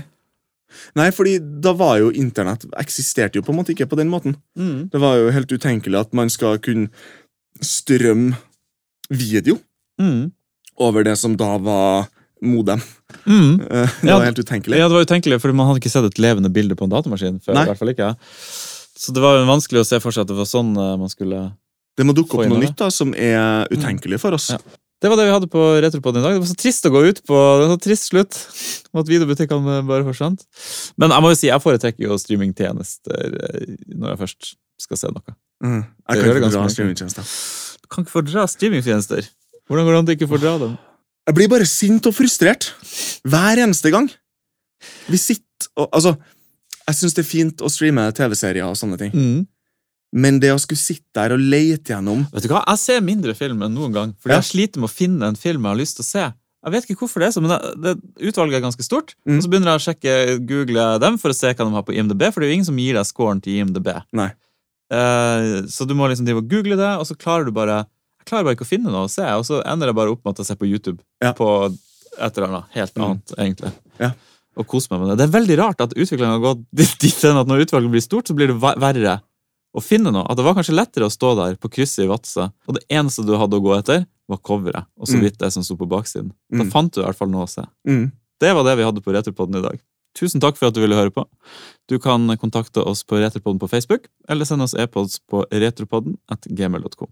A: Nei, fordi da var jo internett eksisterte jo på en måte ikke på den måten.
B: Mm.
A: Det var jo helt utenkelig at man skal kunne strømme video
B: Mm.
A: over det som da var modem.
B: Mm.
A: Det Det
B: Ja,
A: var helt utenkelig.
B: Ja, det var utenkelig, for man hadde ikke sett et levende bilde på en datamaskin før.
A: Nei.
B: i hvert fall ikke. Så det var jo vanskelig å se for seg at det var sånn eh, man skulle
A: Det må dukke opp noe nytt da, som er utenkelig for oss.
B: Ja. Det var det vi hadde på Retropoden i dag. Det var så trist å gå ut på. Det var så trist slutt. At videobutikkene bare forsvant. Men jeg må jo si, jeg foretrekker jo streamingtjenester eh, når jeg først skal se noe. Mm.
A: Jeg kan ikke
B: fordra
A: streamingtjenester.
B: Du kan ikke fordra streamingtjenester. Hvordan går det an å ikke fordra dem?
A: Jeg blir bare sint og frustrert hver eneste gang. Vi sitter og Altså, jeg syns det er fint å streame TV-serier og sånne ting,
B: Mm.
A: men det å skulle sitte der og lete gjennom
B: Vet du hva, Jeg ser mindre film enn noen gang. Fordi
A: Ja.
B: jeg sliter med å finne en film jeg har lyst til å se. Jeg vet ikke hvorfor det er så, men det, Utvalget er ganske stort.
A: Mm.
B: Og Så begynner jeg å sjekke, google dem for å se hva de har på IMDb, for det er jo ingen som gir deg scoren til IMDb.
A: Nei.
B: Eh, så du må liksom drive og google det, og så klarer du bare Jeg klarer bare ikke å finne noe å se, og så ender jeg bare opp med at jeg ser på YouTube
A: Ja.
B: på et eller annet helt
A: Mm.
B: annet, egentlig.
A: Ja.
B: Og kose meg med det. Det er veldig rart at utviklingen har gått dit hen at når utvalget blir stort, så blir det verre å finne noe. At det var kanskje lettere å stå der på krysset i Vadsø, og det eneste du hadde å gå etter, var coveret, og så
A: Mm.
B: vidt det som sto på baksiden. Da
A: Mm.
B: fant du i hvert fall noe å se.
A: mm.
B: Det var det vi hadde på Retropodden i dag. Tusen takk for at du ville høre på. Du kan kontakte oss på Retropodden på Facebook, eller sende oss e-pods på retropodden at gmail.com.